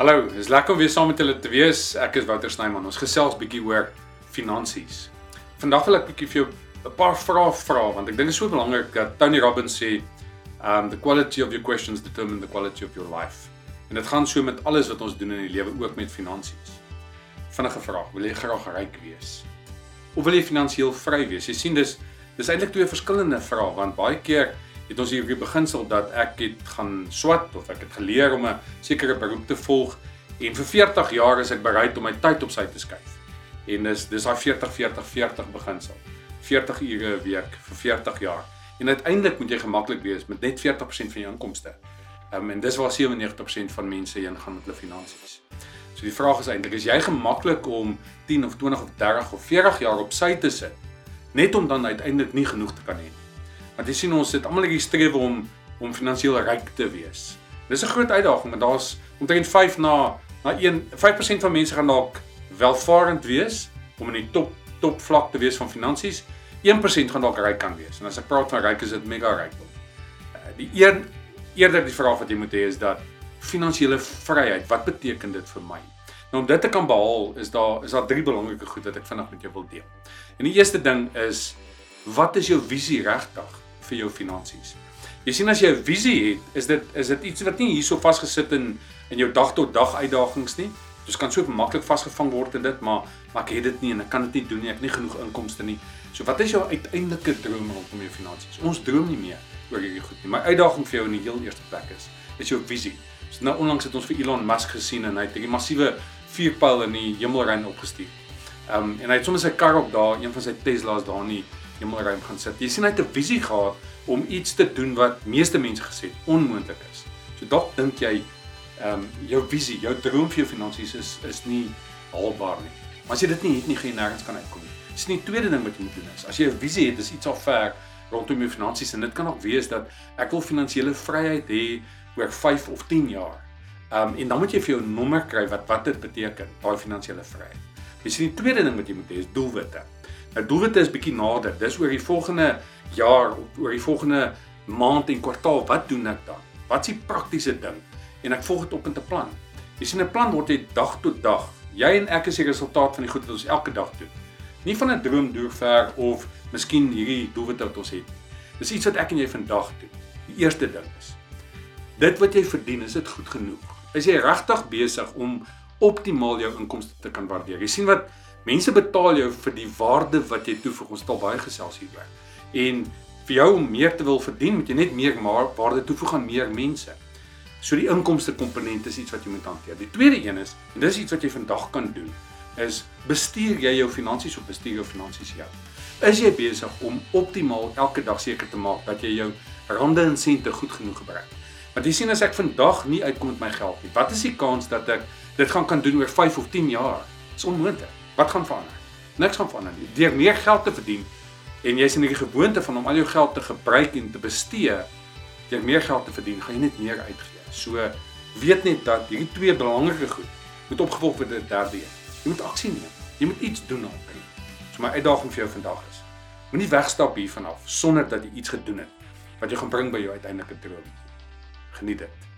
Hallo, dis lekker om weer saam met julle te wees. Ek is Wouter Snyman. Ons gesels bietjie oor finansies. Vandag wil ek bietjie vir jou 'n paar vrae vra want ek dink dit is so belangrik dat Tony Robbins sê, um the quality of your questions determine the quality of your life. En dit gaan so met alles wat ons doen in die lewe, ook met finansies. Vinnige vraag, wil jy graag ryk wees? Of wil jy finansiëel vry wees? Jy sien dis dis eintlik twee verskillende vrae want baie keer het ons hierdie beginsel dat ek het gaan swat of ek het geleer om 'n sekere beroep te volg en vir 40 jaar is ek bereid om my tyd op sy te skuif. En dis dis daai 40 40 40 beginsel. 40 ure 'n week vir 40 jaar. En uiteindelik moet jy gemaklik wees met net 40% van jou inkomste. Um, en dis waar 97% van mense heen gaan met hulle finansies. So die vraag is eintlik is jy gemaklik om 10 of 20 of 30 of 40 jaar op sy te sit net om dan uiteindelik nie genoeg te kan hê nie. Want jy sien ons het almal hierdie strewe om om finansiëel ryk te wees. Dis 'n groot uitdaging, maar daar's omtrent 5 na na 1 5% van mense gaan dalk welvarend wees om in die top top vlak te wees van finansies. 1% gaan dalk ryk kan wees. En as ek praat van ryk is dit mega ryk. Eh, die een eerder die vraag wat jy moet hê is dat finansiële vryheid, wat beteken dit vir my? Nou om dit te kan behaal is daar is daar drie belangrike goed wat ek vinnig met jou wil deel. En die eerste ding is wat is jou visie regtig? Vir jou finansies. Jy sien as jy 'n visie het, is dit is dit iets wat nie hierso vasgesit in in jou dag tot dag uitdagings nie. Jy kan so maklik vasgevang word in dit, maar maar ek het dit nie en ek kan dit nie doen nie. Ek het nie genoeg inkomste nie. So wat is jou uiteindelike droom rondom jou finansies? Ons droom nie meer oor hierdie goed nie. My uitdaging vir jou in die heel eerste plek is is jou visie. So nou onlangs het ons vir Elon Musk gesien en hy het 'n massiewe vuurpyl in die hemelruim opgestuur. Ehm um, en hy het sommer sy kar op daar, een van sy Tesla's daar in die hemelruim gaan sit. Jy sien hy het 'n visie gehad om iets te doen wat meeste mense gesê het onmoontlik is. So dalk dink jy ehm um, jou visie, jou droom vir jou finansies is is nie haalbaar nie. Maar as jy dit nie het nie, gaan jy nêrens kan uitkom nie. Dis nie die tweede ding wat jy moet doen is. As jy 'n visie het, is iets al ver rondom jou finansies en dit kan ook wees dat ek wil finansiële vryheid hê oor 5 of 10 jaar. Ehm um, en dan moet jy vir jou nommer kry wat wat dit beteken, daai finansiële vryheid. Dis die tweede ding wat jy moet hê is doelwitte. Nou doelwitte is bietjie nader. Dis oor die volgende jaar oor die volgende maand en kwartaal. Wat doen ek dan? Wat is die praktiese ding? En ek volg dit op in 'n plan. Jy sien 'n plan word jy dag tot dag. Jy en ek is die resultaat van die goed wat ons elke dag doen. Nie van 'n droom deur ver of miskien hierdie doelwitte wat ons het. Dis iets wat ek en jy vandag doen. Die eerste ding is dit wat jy verdien, is dit goed genoeg? Is jy regtig besig om optimaal jou inkomste te kan waardeer? Jy sien wat Mense betaal jou vir die waarde wat jy toevoeg. Ons het al baie gesels hieroor. En vir jou om meer te wil verdien, moet jy net meer waarde toevoeg aan meer mense. So die inkomste komponent is iets wat jy moet hanteer. Die tweede een is, en dis iets wat jy vandag kan doen, is bestuur jy jou finansies of bestuur jou finansies jou? Is jy besig om optimaal elke dag seker te maak dat jy jou rande en sente goed genoeg gebruik? Want jy sien as ek vandag nie uitkom met my geld nie, wat is die kans dat ek dit gaan kan doen oor 5 of 10 jaar? Dis onmoontlik. Wat gaan verander? Niks gaan verander nie. Deur meer geld te verdien en jy's in die gewoonte van om al jou geld te gebruik en te bestee, deur meer geld te verdien, gaan jy net meer uitgee. So weet net dat hierdie twee belangrike goed moet opgevolg word deur derde een. Jy moet aksie neem. Jy moet iets doen dit. So my uitdaging vir jou vandag is: moenie wegstap hier vanaf sonder dat jy iets gedoen het wat jou gaan bring by jou uiteindelike droom. Geniet dit.